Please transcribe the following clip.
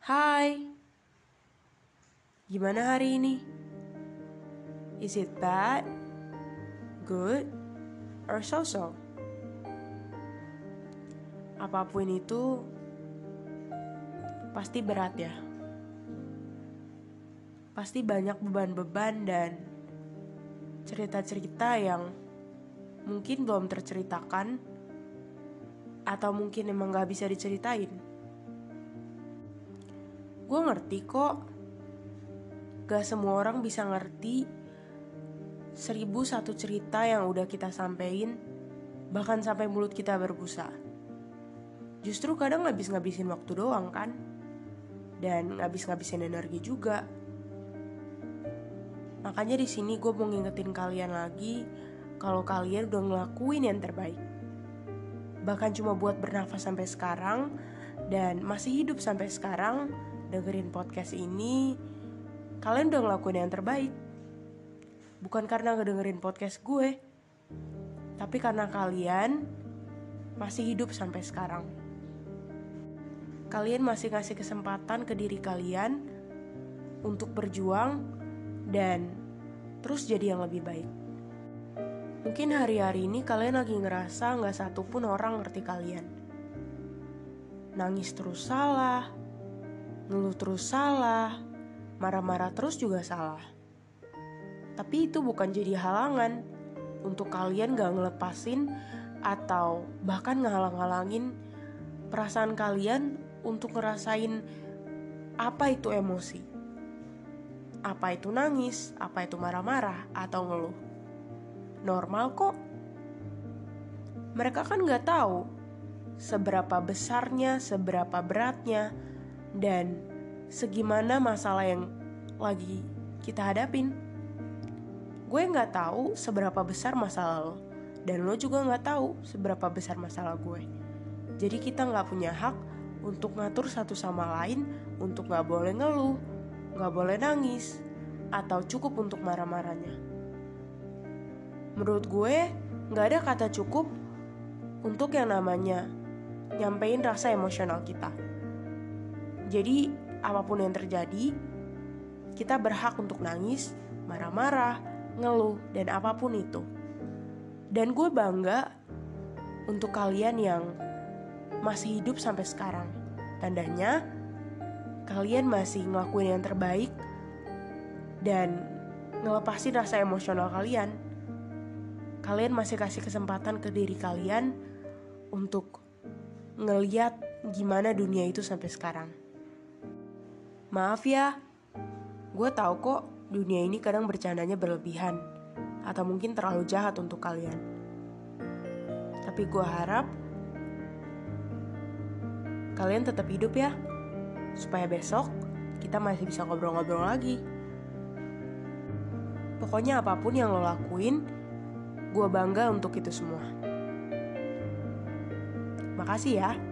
Hai, gimana hari ini? Is it bad, good, or so-so? Apa pun itu, pasti berat ya. Pasti banyak beban-beban dan cerita-cerita yang mungkin belum terceritakan atau mungkin emang gak bisa diceritain. Gue ngerti kok, gak semua orang bisa ngerti seribu satu cerita yang udah kita sampein, bahkan sampai mulut kita berbusa. Justru kadang ngabis-ngabisin waktu doang kan, dan ngabis-ngabisin energi juga. Makanya di sini gue mau ngingetin kalian lagi kalau kalian udah ngelakuin yang terbaik. Bahkan cuma buat bernafas sampai sekarang dan masih hidup sampai sekarang dengerin podcast ini, kalian udah ngelakuin yang terbaik. Bukan karena ngedengerin podcast gue, tapi karena kalian masih hidup sampai sekarang. Kalian masih ngasih kesempatan ke diri kalian untuk berjuang dan terus jadi yang lebih baik. Mungkin hari-hari ini kalian lagi ngerasa nggak satu pun orang ngerti kalian. Nangis terus salah, ngeluh terus salah, marah-marah terus juga salah. Tapi itu bukan jadi halangan untuk kalian gak ngelepasin atau bahkan ngehalang-halangin perasaan kalian untuk ngerasain apa itu emosi apa itu nangis, apa itu marah-marah, atau ngeluh. Normal kok. Mereka kan nggak tahu seberapa besarnya, seberapa beratnya, dan segimana masalah yang lagi kita hadapin. Gue nggak tahu seberapa besar masalah lo, dan lo juga nggak tahu seberapa besar masalah gue. Jadi kita nggak punya hak untuk ngatur satu sama lain untuk nggak boleh ngeluh, gak boleh nangis, atau cukup untuk marah-marahnya. Menurut gue, gak ada kata cukup untuk yang namanya nyampein rasa emosional kita. Jadi, apa pun yang terjadi, kita berhak untuk nangis, marah-marah, ngeluh, dan apa pun itu. Dan gue bangga untuk kalian yang masih hidup sampai sekarang. Tandanya, kalian masih ngelakuin yang terbaik dan ngelepasin rasa emosional kalian. Kalian masih kasih kesempatan ke diri kalian untuk ngeliat gimana dunia itu sampai sekarang. Maaf ya, gue tahu kok dunia ini kadang bercandanya berlebihan atau mungkin terlalu jahat untuk kalian. Tapi gue harap kalian tetap hidup ya supaya besok kita masih bisa ngobrol-ngobrol lagi. Pokoknya apa pun yang lo lakuin, gue bangga untuk itu semua. Makasih ya.